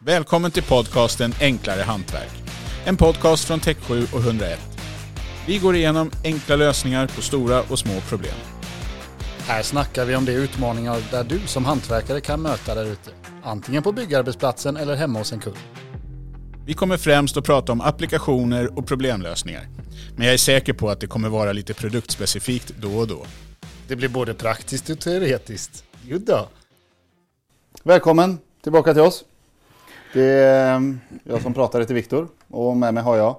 Välkommen till podcasten Enklare Hantverk. En podcast från Tech7 och 101. Vi går igenom enkla lösningar på stora och små problem. Här snackar vi om de utmaningar där du som hantverkare kan möta där ute. Antingen på byggarbetsplatsen eller hemma hos en kund. Vi kommer främst att prata om applikationer och problemlösningar. Men jag är säker på att det kommer vara lite produktspecifikt då och då. Det blir både praktiskt och teoretiskt. Jodå! Välkommen tillbaka till oss. Det är eh, jag som pratar till Viktor och med mig har jag...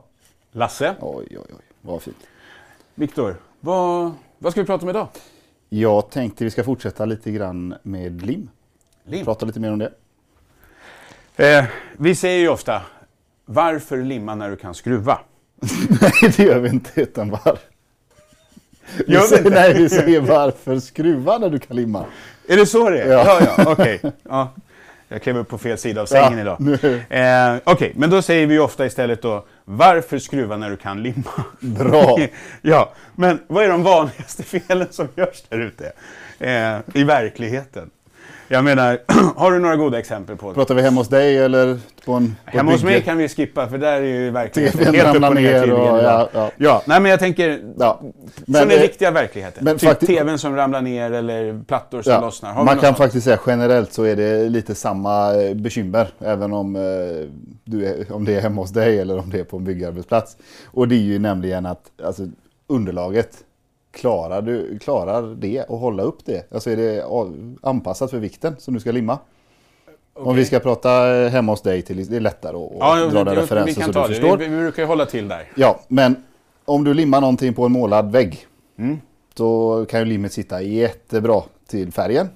Lasse. Oj, oj, oj, vad fint. Viktor, vad, vad ska vi prata om idag? Jag tänkte vi ska fortsätta lite grann med lim. Lim. Prata lite mer om det. Eh, vi säger ju ofta, varför limma när du kan skruva? Nej, det gör vi inte, utan var... Vi Gör vi säger, inte? nej, vi säger varför skruva när du kan limma. Är det så det är? Ja. ja, ja okej. Ja. Jag klev upp på fel sida av sängen Ja, idag. Eh, okej, men då säger vi ofta istället då, varför skruva när du kan limma? Bra. ja, men vad är de vanligaste felen som görs där ute? Eh, I verkligheten. Jag menar, har du några goda exempel på det? Pratar vi hemma hos dig eller på en på Hemma hos mig kan vi skippa för där är ju verkligheten TVn helt upp och ner tydligen och- ja, ja. ja, nej men jag tänker Ja. Men, den eh, riktiga verkligheten. men typ TVn som ramlar ner eller plattor som Ja, lossnar. Har man något kan sånt? faktiskt säga generellt så är det lite samma eh, bekymmer även om, eh, du är, om det är hemma hos dig eller om det är på en byggarbetsplats. Och det är ju nämligen att alltså, underlaget, klarar, du, klarar det och hålla upp det? Alltså är det anpassat för vikten som du ska limma? Om vi ska prata hemma hos dig, till, det är lättare att Ja, dra den referensen så du det. förstår. Vi, vi brukar ju hålla till där. Ja, men om du limmar någonting på en målad vägg Mm. så kan ju limmet sitta jättebra till färgen.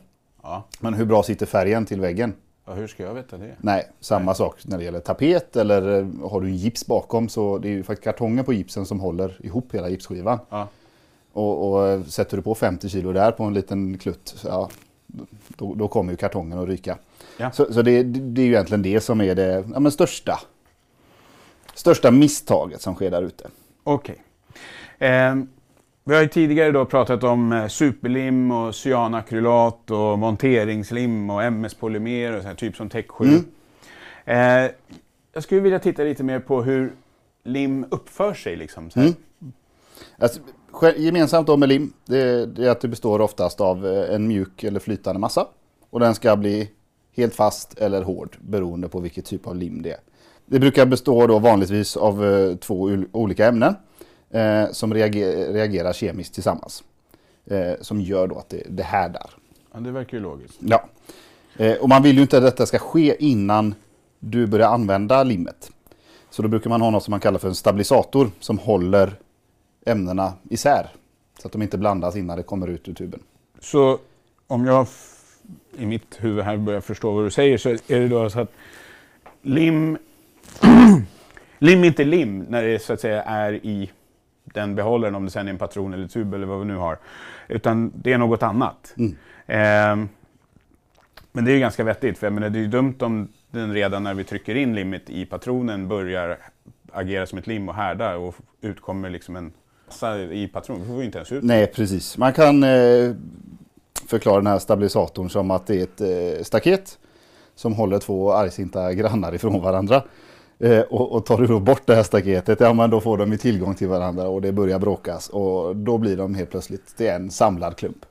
Ja. Men hur bra sitter färgen till väggen? ja, hur ska jag veta det? Nej, samma sak när det gäller tapet eller eh, har du en gips bakom så det är ju faktiskt kartongen på gipsen som håller ihop hela gipsskivan. Ja. Och, och eh, sätter du på 50 kilo där på en liten klutt, ja, då, då kommer ju kartongen att ryka. Ja. Så, så det, det är ju egentligen det som är det ja, men största, största misstaget som sker där ute. Okej. Ehm, vi har ju tidigare då pratat om eh, superlim och cyanakrylat och monteringslim och MS-polymer och så här, typ som Tech 7. Mm. Eh, jag skulle vilja titta lite mer på hur lim uppför sig. Liksom, så här. Mm. Alltså, gemensamt då med lim, det, är att det består oftast av eh, en mjuk eller flytande massa. Och den ska bli helt fast eller hård beroende på vilket typ av lim det är. Det brukar bestå då vanligtvis av eh, två ol- olika ämnen eh, som reager, reagerar kemiskt tillsammans. Eh, som gör då att det, det härdar. Ja, det verkar ju logiskt. Ja. Eh, och man vill ju inte att detta ska ske innan du börjar använda limmet. Så då brukar man ha något som man kallar för en stabilisator som håller ämnena isär. Så att de inte blandas innan det kommer ut ur tuben. Så om jag i mitt huvud här börjar förstå vad du säger så är det då så att lim, lim inte lim när det så att säga är i den behållaren, om det sen är en patron eller tub eller vad vi nu har. Utan det är något annat. Mm. Ehm, men det är ju ganska vettigt, för jag menar, det är ju dumt om den redan när vi trycker in limmet i patronen börjar agera som ett lim och härda och utkommer liksom en massa i patronen. Det får vi inte ens ut. Nej, precis. Man kan eh, förklara den här stabilisatorn som att det är ett eh, staket som håller två argsinta grannar ifrån varandra. Eh, och, och tar du då bort det här staketet, ja men då får de ju tillgång till varandra och det börjar bråkas. Och då blir de helt plötsligt till en samlad klump.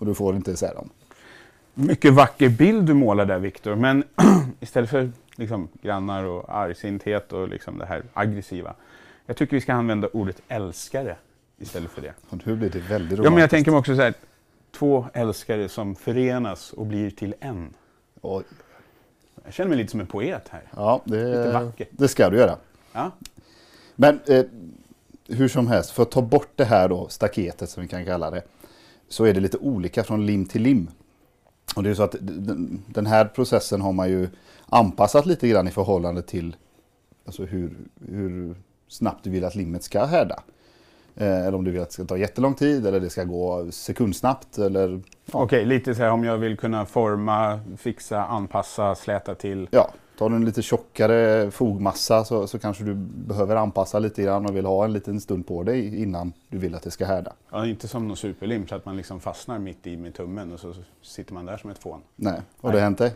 Och du får inte isär dem. Mycket vacker bild du målar där Viktor, men istället för liksom, grannar och argsinthet och liksom det här aggressiva. Jag tycker vi ska använda ordet älskare istället för det. Och nu blir det väldigt romantiskt. Ja, men jag tänker mig också så här, två älskare som förenas och blir till en. Oj. Jag känner mig lite som en poet här. Ja, Lite det, vackert. det ska du göra. Ja, Men eh, hur som helst, för att ta bort det här då, staketet som vi kan kalla det, så är det lite olika från lim till lim. Och det är så att den, den här processen har man ju anpassat lite grann i förhållande till alltså hur, hur snabbt du vill att limmet ska härda. Eh, eller om du vill att det ska ta jättelång tid eller det ska gå sekundsnabbt eller ja, Okej, lite så här om jag vill kunna forma, fixa, anpassa, släta till. ja, tar du en lite tjockare fogmassa så, så kanske du behöver anpassa lite grann och vill ha en liten stund på dig innan du vill att det ska härda. Ja, inte som någon superlim så att man liksom fastnar mitt i med tummen och så sitter man där som ett fån. Nej, har det hänt dig?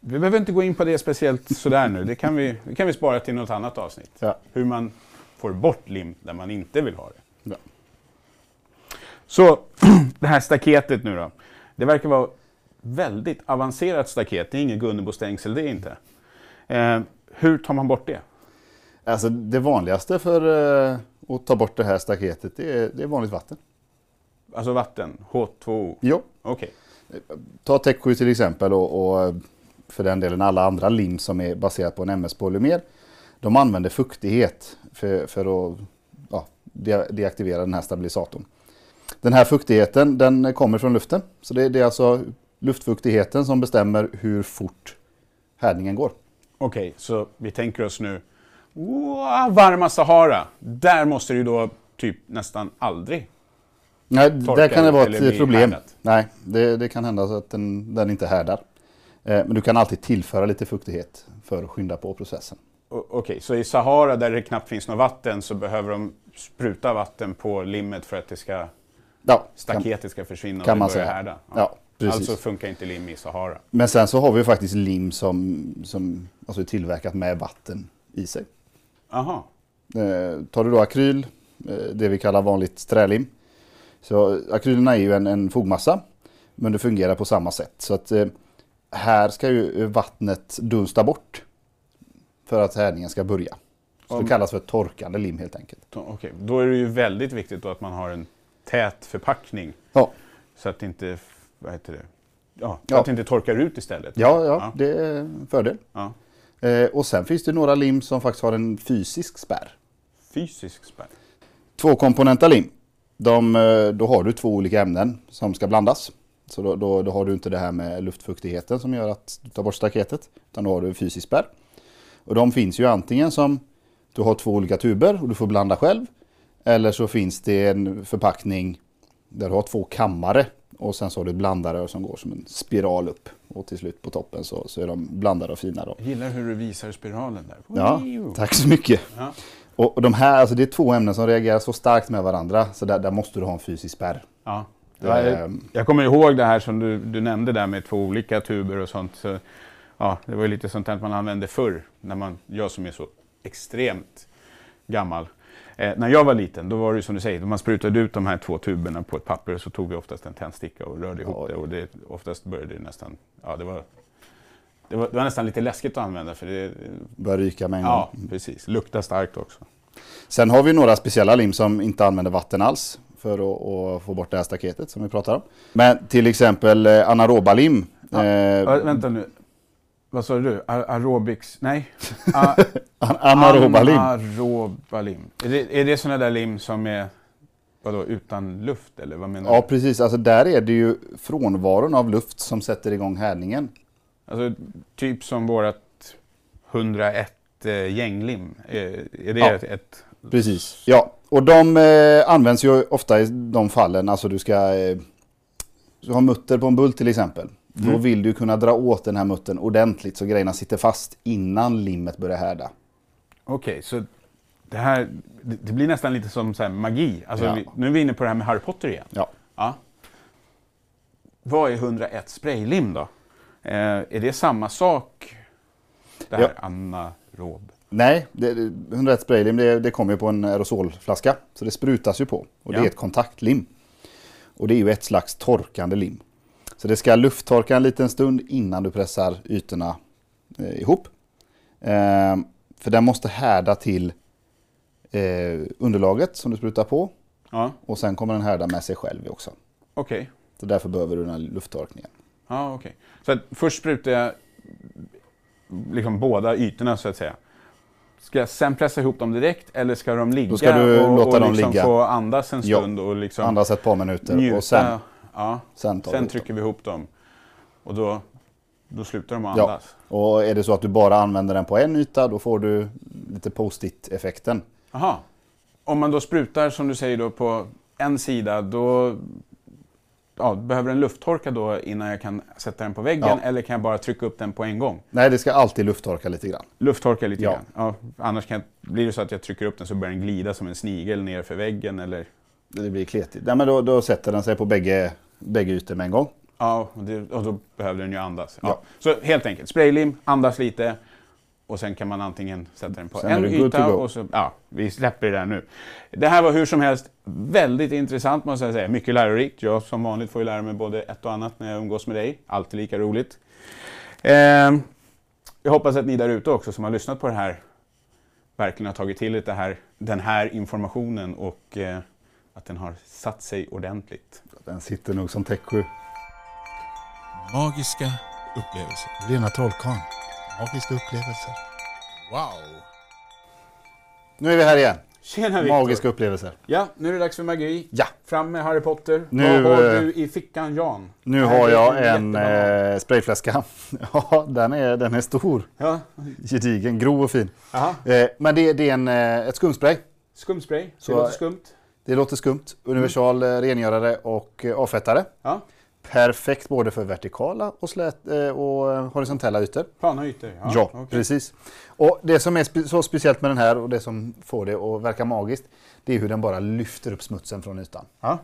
Vi behöver inte gå in på det speciellt sådär nu. Det kan vi, det kan vi spara till något annat avsnitt. Ja. Hur man får bort lim där man inte vill ha det. Ja. Så det här staketet nu då. Det verkar vara väldigt avancerat staket. Det är inget Gunnebostängsel, det är inte. Eh, hur tar man bort det? Alltså det vanligaste för eh, att ta bort det här staketet det är, det är vanligt vatten. Alltså vatten, H2O. Jo. Okej. Ta Tech 7 till exempel och, och för den delen alla andra lim som är baserat på en MS-polymer. De använder fuktighet för, för att ja, de- deaktivera den här stabilisatorn. Den här fuktigheten den kommer från luften. Så det, det är alltså luftfuktigheten som bestämmer hur fort härdningen går. Okej, så vi tänker oss nu, wow, varma Sahara. Där måste det ju då typ nästan aldrig. Nej, där kan det vara ett problem. härdat. Nej, det, det kan hända så att den, den inte härdar. Eh, men du kan alltid tillföra lite fuktighet för att skynda på processen. Okej, så i Sahara där det knappt finns något vatten så behöver de spruta vatten på limmet för att det ska, Ja, kan, staketet ska försvinna kan och man det börjar säga. härda? ja, precis. Alltså funkar inte lim i Sahara. Men sen så har vi ju faktiskt lim som, som alltså är tillverkat med vatten i sig. Aha. Eh, tar du då akryl, eh, det vi kallar vanligt trälim. Så akrylerna är ju en, en fogmassa, men det fungerar på samma sätt. Så att eh, här ska ju vattnet dunsta bort för att härdningen ska börja. Så Om- det kallas för torkande lim helt enkelt. Okej, då är det ju väldigt viktigt att man har en tät förpackning Ja, så att det inte, vad heter det, ja, Ja. att det inte torkar ut istället. ja, ja, Ja. det är en fördel. Ja. Eh, och sen finns det några lim som faktiskt har en fysisk spärr. Fysisk spärr. Tvåkomponenta lim. De, eh, då har du två olika ämnen som ska blandas. Så då, då, då har du inte det här med luftfuktigheten som gör att du tar bort staketet. Utan då har du en fysisk spärr. Och de finns ju antingen som du har två olika tuber och du får blanda själv. Eller så finns det en förpackning där du har två kammare. Och sen så har du ett blandare som går som en spiral upp. Och till slut på toppen så, så är de blandade och fina. Då. Jag gillar hur du visar spiralen där. Ja, tack så mycket. Ja. Och, och de här, alltså det är två ämnen som reagerar så starkt med varandra. Så där, där måste du ha en fysisk spärr. Ja. Ja, jag, jag kommer ihåg det här som du, du nämnde där med två olika tuber och sånt. Så, ja, det var ju lite sånt här man använde förr, när man, jag som är så extremt gammal. Eh, när jag var liten, då var det som du säger, man sprutade ut de här två tuberna på ett papper och så tog vi oftast en tändsticka och rörde ihop Ja. det. Och det, oftast började det nästan, ja det var, det var, det var nästan lite läskigt att använda för det, Börjar ryka med en ja gång. precis, luktar starkt också. Sen har vi några speciella lim som inte använder vatten alls. För att, att få bort det här staketet som vi pratar om. Men till exempel eh, anaeroba lim. Ja. Ja, vänta nu, vad sa du? A- aerobics, nej? A- an- anaeroba lim. Anaeroba lim. Är det, är det sådana där lim som är vadå, utan luft eller vad menar Ja du? precis, alltså där är det ju frånvaron av luft som sätter igång härdningen. Alltså, typ som vårat 101 eh, gänglim. Är, är det Ja. ett, ett... Precis. Ja, och de eh, används ju ofta i de fallen. Alltså du ska eh, har mutter på en bult till exempel. Då Mm. vill du kunna dra åt den här muttern ordentligt så grejerna sitter fast innan limmet börjar härda. Okej, så det här det, blir nästan lite som så magi. Alltså, Ja. vi, nu är vi inne på det här med Harry Potter igen. Ja. Ja. Vad är 101 spraylim då? Eh, är det samma sak? Det här Ja. anaerob? Nej, det, det- 101 spraylim det, det kommer ju på en aerosolflaska. Så det sprutas ju på. Och det Ja. är ett kontaktlim. Och det är ju ett slags torkande lim. Så det ska lufttorka en liten stund innan du pressar ytorna eh, ihop. Eh, för den måste härda till eh, underlaget som du sprutar på. Ja, Och sen kommer den härda med sig själv också. okej. Så därför behöver du den här lufttorkningen. Ja, okej. Så att först sprutar jag liksom båda ytorna så att säga. Ska jag sen pressa ihop dem direkt eller ska de ligga ska du och, låta och dem liksom ligga. få andas en Ja. stund och liksom Andas ett par minuter njuta? och sen, ja. sen Sen dem. trycker vi ihop dem och då, då slutar de att Ja. andas. Och är det så att du bara använder den på en yta då får du lite post-it-effekten. Aha. Om man då sprutar som du säger då på en sida då ja, behöver den lufttorka då innan jag kan sätta den på väggen Ja. eller kan jag bara trycka upp den på en gång? Nej, det ska alltid lufttorka lite grann. Lufttorka lite Ja. grann. Ja, annars kan jag, blir det så att jag trycker upp den så börjar den glida som en snigel ner för väggen eller? Det blir kletigt. Nej, men då, då sätter den sig på bägge, bägge ytor med en gång. Ja, och, det, och då behöver den ju andas. Ja. Ja. Så helt enkelt, spraylim, andas lite och sen kan man antingen sätta den på Sen en yta och så, ja, vi släpper det där nu. Det här var hur som helst väldigt intressant måste jag säga. Mycket lärorikt. Jag som vanligt får ju lära mig både ett och annat när jag umgås med dig. Alltid lika roligt. Ehm, jag hoppas att ni där ute också som har lyssnat på det här verkligen har tagit till er det här, den här informationen och eh, att den har satt sig ordentligt. Den sitter nog som täcksju. Magiska upplevelser. Rena trollkarlen. Magiska upplevelser. Wow! Nu är vi här igen. Tjena! Magiska upplevelser. Ja, nu är det dags för magi. Ja. Fram med Harry Potter. Nu, Vad har eh, du i fickan Jan? Nu har jag en eh, sprayflaska. ja, den är, den är stor. Ja. Gedigen, grov och fin. Aha. Eh, men det, det är en, eh, ett skumspray. Skumspray. Det Så- låter skumt. Det låter skumt. Universal eh, rengörare och avfettare. Ja. Perfekt både för vertikala och, slät, eh, och eh, horisontella ytor. Plana ytor. Ja, Ja, okej. precis. Och det som är spe- så speciellt med den här och det som får det att verka magiskt, det är hur den bara lyfter upp smutsen från ytan. Ja.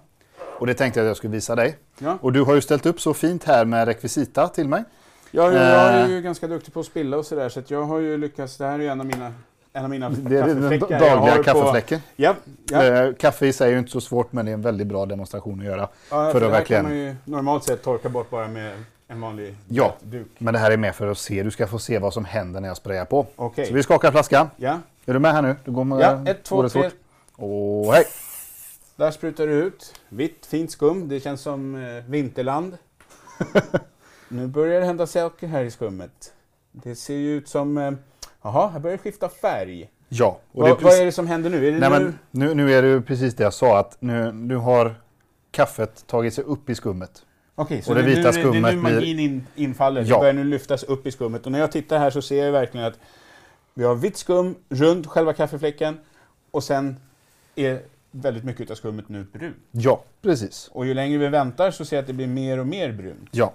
Och det tänkte jag att jag skulle visa dig. Ja. Och du har ju ställt upp så fint här med rekvisita till mig. Jag, jag är Eh. ju ganska duktig på att spilla och sådär så att jag har ju lyckats. Det här är ju en av mina, en av mina Det är den kaffefläckar. dagliga har kaffefläcken. På, ja, ja. Eh, Kaffe i sig är ju inte så svårt men det är en väldigt bra demonstration att göra. ja, för att verkligen- kan man ju normalt sett torka bort bara med en vanlig Ja. duk. Men det här är med för att se, du ska få se vad som händer när jag sprayar på. Okej. Så vi skakar flaskan. Ja. Är du med här nu? Du går med, ja, ett, två, tre. Och hej! Där sprutar det ut. Vitt, fint skum. Det känns som eh, vinterland. nu börjar det hända saker här i skummet. Det ser ju ut som... eh, Jaha, här börjar det skifta färg. Ja. Det är vad precis, är det som händer nu? Det nej, nu? men, nu, nu är det precis det jag sa att nu, nu har kaffet tagit sig upp i skummet. Okej, så och det nu- vita nu, är det- Det är skummet nu magin in, infaller. Ja. Det börjar nu lyftas upp i skummet. Och när jag tittar här så ser jag verkligen att vi har vitt skum runt själva kaffefläcken och sen är väldigt mycket av skummet nu brunt. Ja, precis. Och ju längre vi väntar så ser jag att det blir mer och mer brunt. Ja.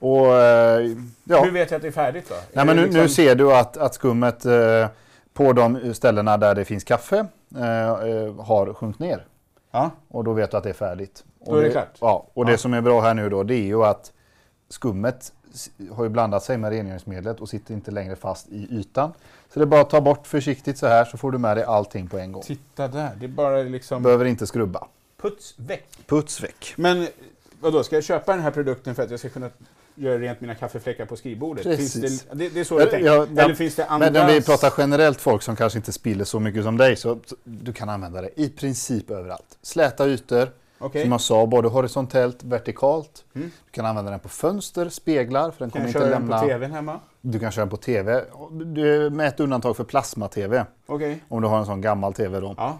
Och eh, ja. Hur vet jag att det är färdigt då? Nej, Är men nu, liksom- nu ser du att, att skummet eh, på de ställena där det finns kaffe eh, har sjunkit ner. Ja, Och då vet du att det är färdigt. Då Och är det klart. Ja, och Ja. det som är bra här nu då det är ju att skummet har ju blandat sig med rengöringsmedlet och sitter inte längre fast i ytan. Så det är bara att ta bort försiktigt så här så får du med dig allting på en gång. titta där. Det är bara liksom Behöver inte skrubba. puts väck. Puts väck. Men vadå, ska jag köpa den här produkten för att jag ska kunna göra rent mina kaffefläckar på skrivbordet? Precis. Det, det, det är så jag Ja, tänker. ja, Eller ja, finns det andra... Men när vi pratar generellt folk som kanske inte spiller så mycket som dig så du kan använda det i princip överallt. Släta ytor, Okej. som jag sa, både horisontellt, vertikalt. Mm. Du kan använda den på fönster, speglar, för den Kan kommer inte köra den lämna... på tvn hemma? Du kan köra den på TV, Du- med ett undantag för plasma-TV. Okej. Om du har en sån gammal TV då, Ja.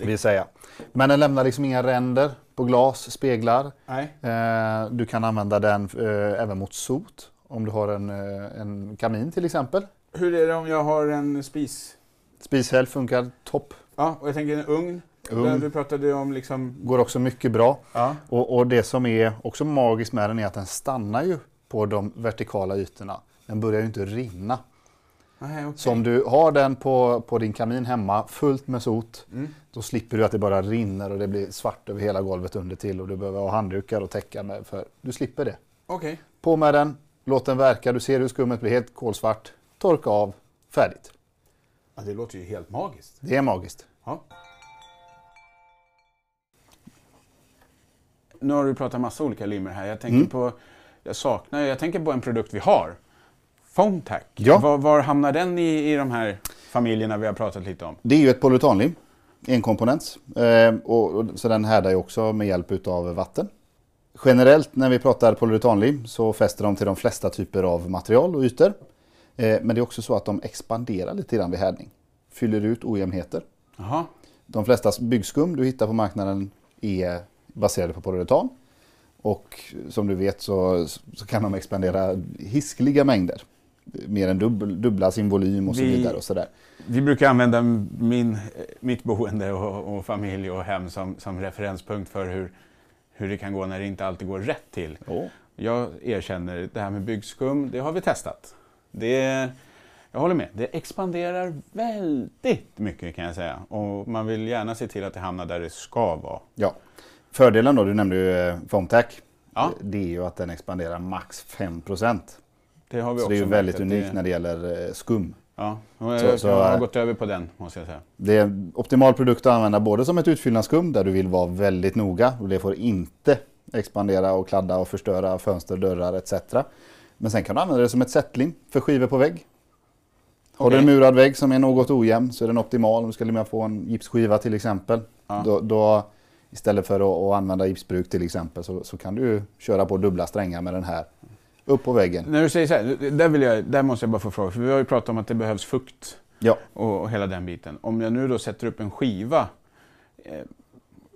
vill säga. Men den lämnar liksom inga ränder på glas, speglar. Nej. Eh, du kan använda den eh, även mot sot. Om du har en, eh, en kamin till exempel. Hur är det om jag har en spis? Spishäll funkar topp. Ja, och jag tänker en ugn. Där du pratade om liksom... Går också mycket bra. Ja. Och, och det som är också magiskt med den är att den stannar ju på de vertikala ytorna. Den börjar ju inte rinna. Nej, okej. Så om du har den på, på din kamin hemma fullt med sot, Mm. Då slipper du att det bara rinner och det blir svart över hela golvet under till och du behöver ha handdukar och täcka med. För du slipper det. Okej. På med den, låt den verka, du ser hur skummet blir helt kolsvart. Torka av, färdigt. Ja, det låter ju helt magiskt. Det är magiskt. Ja. Nu har du pratat massa olika limmer här. Jag tänker Mm. på... Jag saknar... Jag tänker på en produkt vi har. Foamtac. Ja. Var, var hamnar den i, i de här familjerna vi har pratat lite om? Det är ju ett polyuretanlim, enkomponents. Eh, och, så den härdar ju också med hjälp av vatten. Generellt när vi pratar polyuretanlim så fäster de till de flesta typer av material och ytor. Eh, men det är också så att de expanderar lite grann vid härdning. Fyller ut ojämnheter. Jaha. De flesta byggskum du hittar på marknaden är baserade på polyuretan. Och som du vet så, så kan de expandera hiskliga mängder. Mer än dubbel, dubbla sin volym och så Vi- vidare. Och så där. Vi brukar använda min, mitt boende och, och familj och hem som, som referenspunkt för hur, hur det kan gå när det inte alltid går rätt till. Ja. Jag erkänner, det här med byggskum, det har vi testat. Det, jag håller med, det expanderar väldigt mycket kan jag säga. Och man vill gärna se till att det hamnar där det ska vara. Ja. Fördelen då, du nämnde ju eh, Foamtac. Ja. det är ju att den expanderar max 5 Så Det har vi det också är ju väldigt unikt det, när det gäller eh, skum. Ja, jag, Så- så, jag har gått över på den måste jag säga. Det är en optimal produkt att använda både som ett utfyllnadsskum där du vill vara väldigt noga och det får inte expandera och kladda och förstöra fönster, dörrar etc. Men sen kan du använda det som ett sättlim för skivor på vägg. Har du en murad vägg som är något ojämn så är den optimal. Om du ska limma på en gipsskiva till exempel. Ja. Då, då, istället för att, att använda gipsbruk till exempel så, så kan du köra på dubbla strängar med den här upp på väggen. När du säger så här, där, vill jag, där måste jag bara få fråga, för vi har ju pratat om att det behövs fukt Ja, och, och hela den biten. Om jag nu då sätter upp en skiva, eh,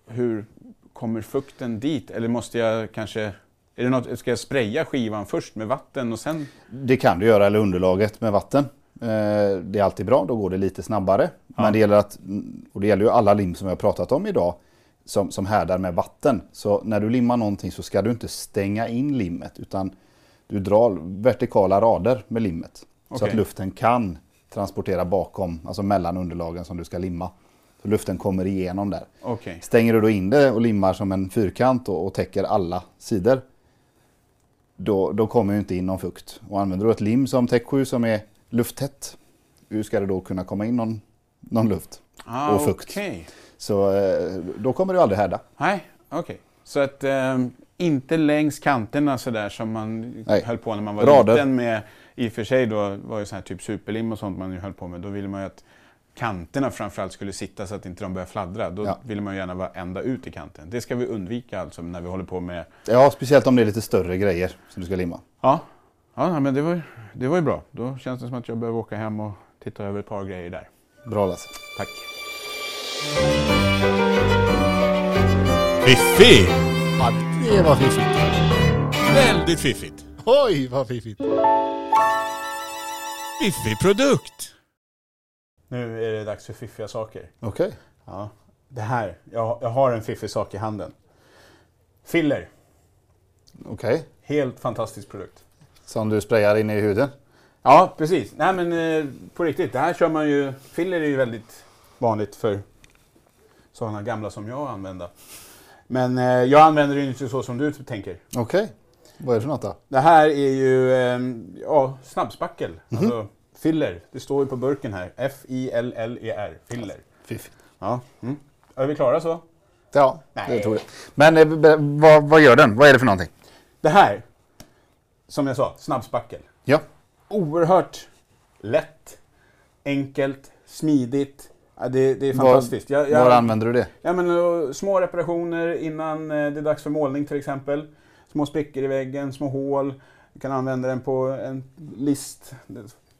hur kommer fukten dit? Eller måste jag kanske, är det något, ska jag spraya skivan först med vatten och sen? Det kan du göra, eller underlaget med vatten. Eh, Det är alltid bra, då går det lite snabbare. Men det gäller att, och det gäller ju alla lim som vi har pratat om idag, som, som härdar med vatten. Så när du limmar någonting så ska du inte stänga in limmet, utan du drar vertikala rader med limmet. Så Okej. att luften kan transportera bakom, alltså mellan underlagen som du ska limma. Så luften kommer igenom där. Okej. Stänger du då in det och limmar som en fyrkant och, och täcker alla sidor. Då, då kommer ju inte in någon fukt. Och använder du ett lim som täckskydd som är lufttätt. Hur ska det då kunna komma in någon, någon luft? Ah, Och fukt. okej. Så eh, då kommer du aldrig härda. Nej, okej. Så att eh, inte längs kanterna sådär som man Nej. höll på när man var Rader. liten med, i och för sig då var ju sån här typ superlim och sånt man ju höll på med. Då ville man ju att kanterna framförallt skulle sitta så att inte de börjar fladdra. Då Ja. ville man ju gärna vara ända ut i kanten. Det ska vi undvika alltså när vi håller på med... Ja, speciellt om det är lite större grejer som du ska limma. Ja, ja men det var, det var ju bra. Då känns det som att jag behöver åka hem och titta över ett par grejer där. Bra Lasse. Tack. Fiffig! Det var fiffigt. Väldigt fiffigt. Oj, vad fiffigt. Fiffig produkt! Nu är det dags för fiffiga saker. Okej. Ja, det här. Jag, jag har en fiffig sak i handen. Filler. Okej. Helt fantastisk produkt. Som du sprayar in i huden. Ja, precis. Nej men eh, på riktigt, det här kör man ju... Filler är ju väldigt vanligt för sådana gamla som jag använda. Men eh, jag använder det inte så som du tänker. Okej. Vad är det för något då? Det här är ju eh, ja, snabbspackel. Alltså filler. Det står ju på burken här. F-I-L-L-E-R. Filler. Fiffigt. Ja. Mm. Är vi klara så? Ja, Nej. det tror jag. Men eh, vad, vad gör den? Vad är det för någonting? Det här, som jag sa, snabbspackel. Ja. Oerhört lätt, enkelt, smidigt. Ja, det, det är Var- fantastiskt. Jag, jag, Var använder du det? ja, men, små reparationer innan eh, det är dags för målning till exempel. Små sprickor i väggen, små hål. Du kan använda den på en list.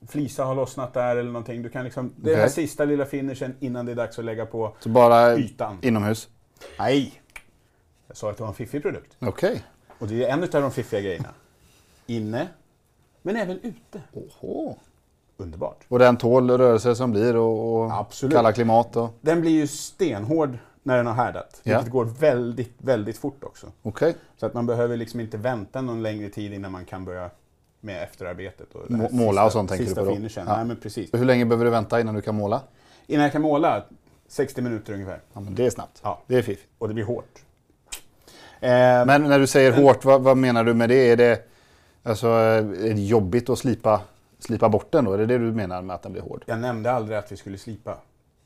Flisa har lossnat där eller någonting. Du kan liksom, det är den här Okej. sista lilla finishen innan det är dags att lägga på Så bara ytan. inomhus? Nej! Jag sa att det var en fiffig produkt. Okej. Och det är en av de fiffiga grejerna. Inne, men även ute. Oho. Underbart. Och den tål rörelser som blir och, och Absolut. kalla klimat och... Den blir ju stenhård när den har härdat. Ja. Vilket går väldigt, väldigt fort också. Okej. Så att man behöver liksom inte vänta någon längre tid innan man kan börja med efterarbetet. Och måla och sånt tänker sista du på då? finishen. Ja. Nej, men precis. Hur länge behöver du vänta innan du kan måla? Innan jag kan måla, 60 minuter ungefär. Ja, men det är snabbt. Ja. Det är fiffigt. Och det blir hårt. Eh, Men när du säger hårt, vad, vad menar du med det? Är det, alltså, är det jobbigt att slipa, slipa bort den då? Är det det du menar med att den blir hård? Jag nämnde aldrig att vi skulle slipa.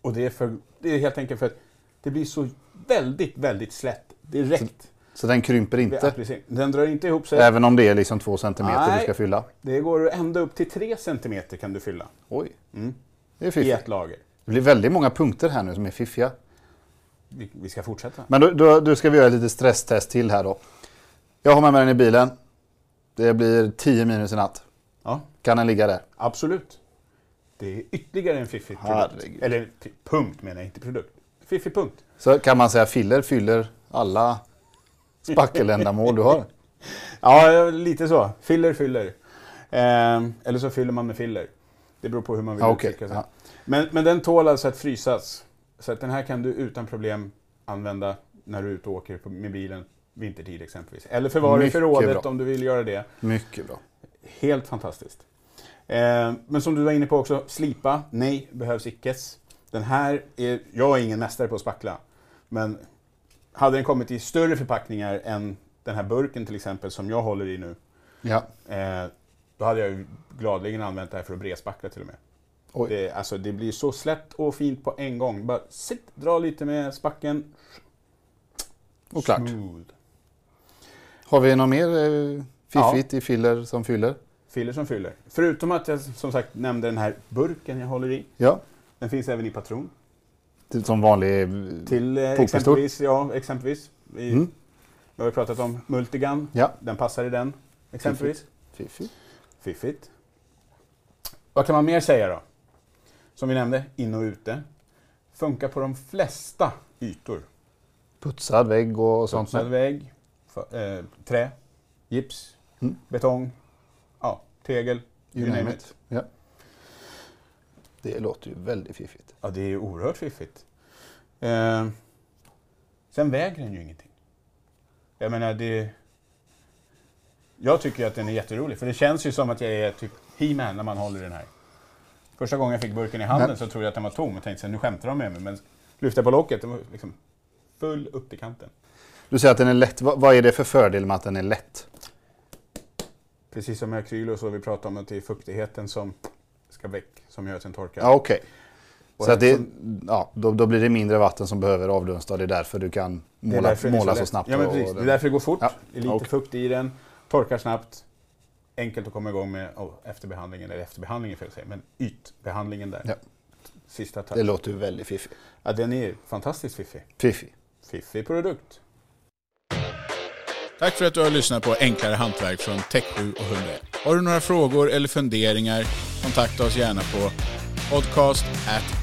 Och det är, för, det är helt enkelt för att det blir så väldigt, väldigt slätt direkt. Så den krymper inte? Den drar inte ihop sig. Även om det är liksom två centimeter Nej. du ska fylla? Det går ända upp till 3 cm kan du fylla Oj, Mm. det är i fiffigt. ett lager. Det blir väldigt många punkter här nu som är fiffiga. Vi, vi ska fortsätta. Men då, då, då ska vi göra ett litet stresstest till här då. Jag har med mig den i bilen. Det blir 10 minus i natt. Ja, Kan den ligga där? absolut. Det är ytterligare en fiffig produkt. Eller punkt menar jag, inte produkt. Fiffig punkt. Så kan man säga filler fyller alla spackeländamål du har. Ja, lite så. Filler fyller. Eh, eller så fyller man med filler. Det beror på hur man vill Ja, okej. uttrycka sig. Ja. Men, men den tål alltså att frysas. Så att den här kan du utan problem använda när du är ute och åker på, med bilen vintertid exempelvis. Eller förvara i förrådet bra. om du vill göra det. Mycket bra. Helt fantastiskt. Eh, men som du var inne på också, slipa, nej, behövs ickes. Den här är, jag är ingen mästare på att spackla, men hade den kommit i större förpackningar än den här burken till exempel som jag håller i nu. Ja. Eh, då hade jag ju gladeligen använt det här för att bredspackla till och med. Oj. Det, alltså, det blir så slätt och fint på en gång. Bara sitt, dra lite med spacken. Och klart. Smooth. Har vi något mer eh, fiffigt i filler som fyller? Fyller som fyller. Förutom att jag som sagt nämnde den här burken jag håller i. Ja. Den finns även i patron. Är Som vanlig... Till eh, exempelvis, ja, exempelvis. Vi, Mm. vi har pratat om Multigun. Ja. Den passar i den, exempelvis. Fiffigt. Fiffigt. Vad kan man mer säga då? Som vi nämnde, in och ute. Funkar på de flesta ytor. Putsad vägg och sånt. Putsad vägg, f- eh, trä, gips, Mm. betong, ja, tegel. You name it. Ja. Det låter ju väldigt fiffigt. Ja, det är oerhört fiffigt. Eh, sen väger den ju ingenting. Jag menar, det... Jag tycker att den är jätterolig, för det känns ju som att jag är typ He-Man när man håller den här. Första gången jag fick burken i handen Men- så trodde jag att den var tom och tänkte här, nu skämtar de med mig. Men lyfte på locket, den var liksom full upp till kanten. Du säger att den är lätt. Vad är det för fördel med att den är lätt? Precis som med akryl och så, vi pratade om att det är fuktigheten som ska väck, som gör att den torkar. Ja, okej. Och Så att det, ja, då, då blir det mindre vatten som behöver avdunsta. Det är därför du kan måla, därför måla så, lätt. snabbt. Ja, men precis. Det är därför det går fort. Ja, Det är lite okej. fukt i den, torkar snabbt. Enkelt att komma igång med oh, efterbehandlingen, eller efterbehandlingen får jag säga, men ytbehandlingen där. Ja. Sista touch. Det låter ju väldigt fiffigt. Ja, den är fantastiskt fiffig. Fiffig. Fiffig produkt. Tack för att du har lyssnat på Enklare Hantverk från Tech7 och 101. Har du några frågor eller funderingar, kontakta oss gärna på podcast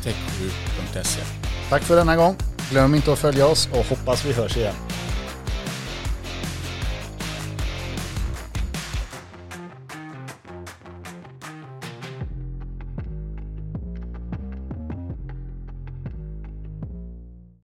tech7.se. Tack för denna gång. Glöm inte att följa oss och hoppas vi hörs igen.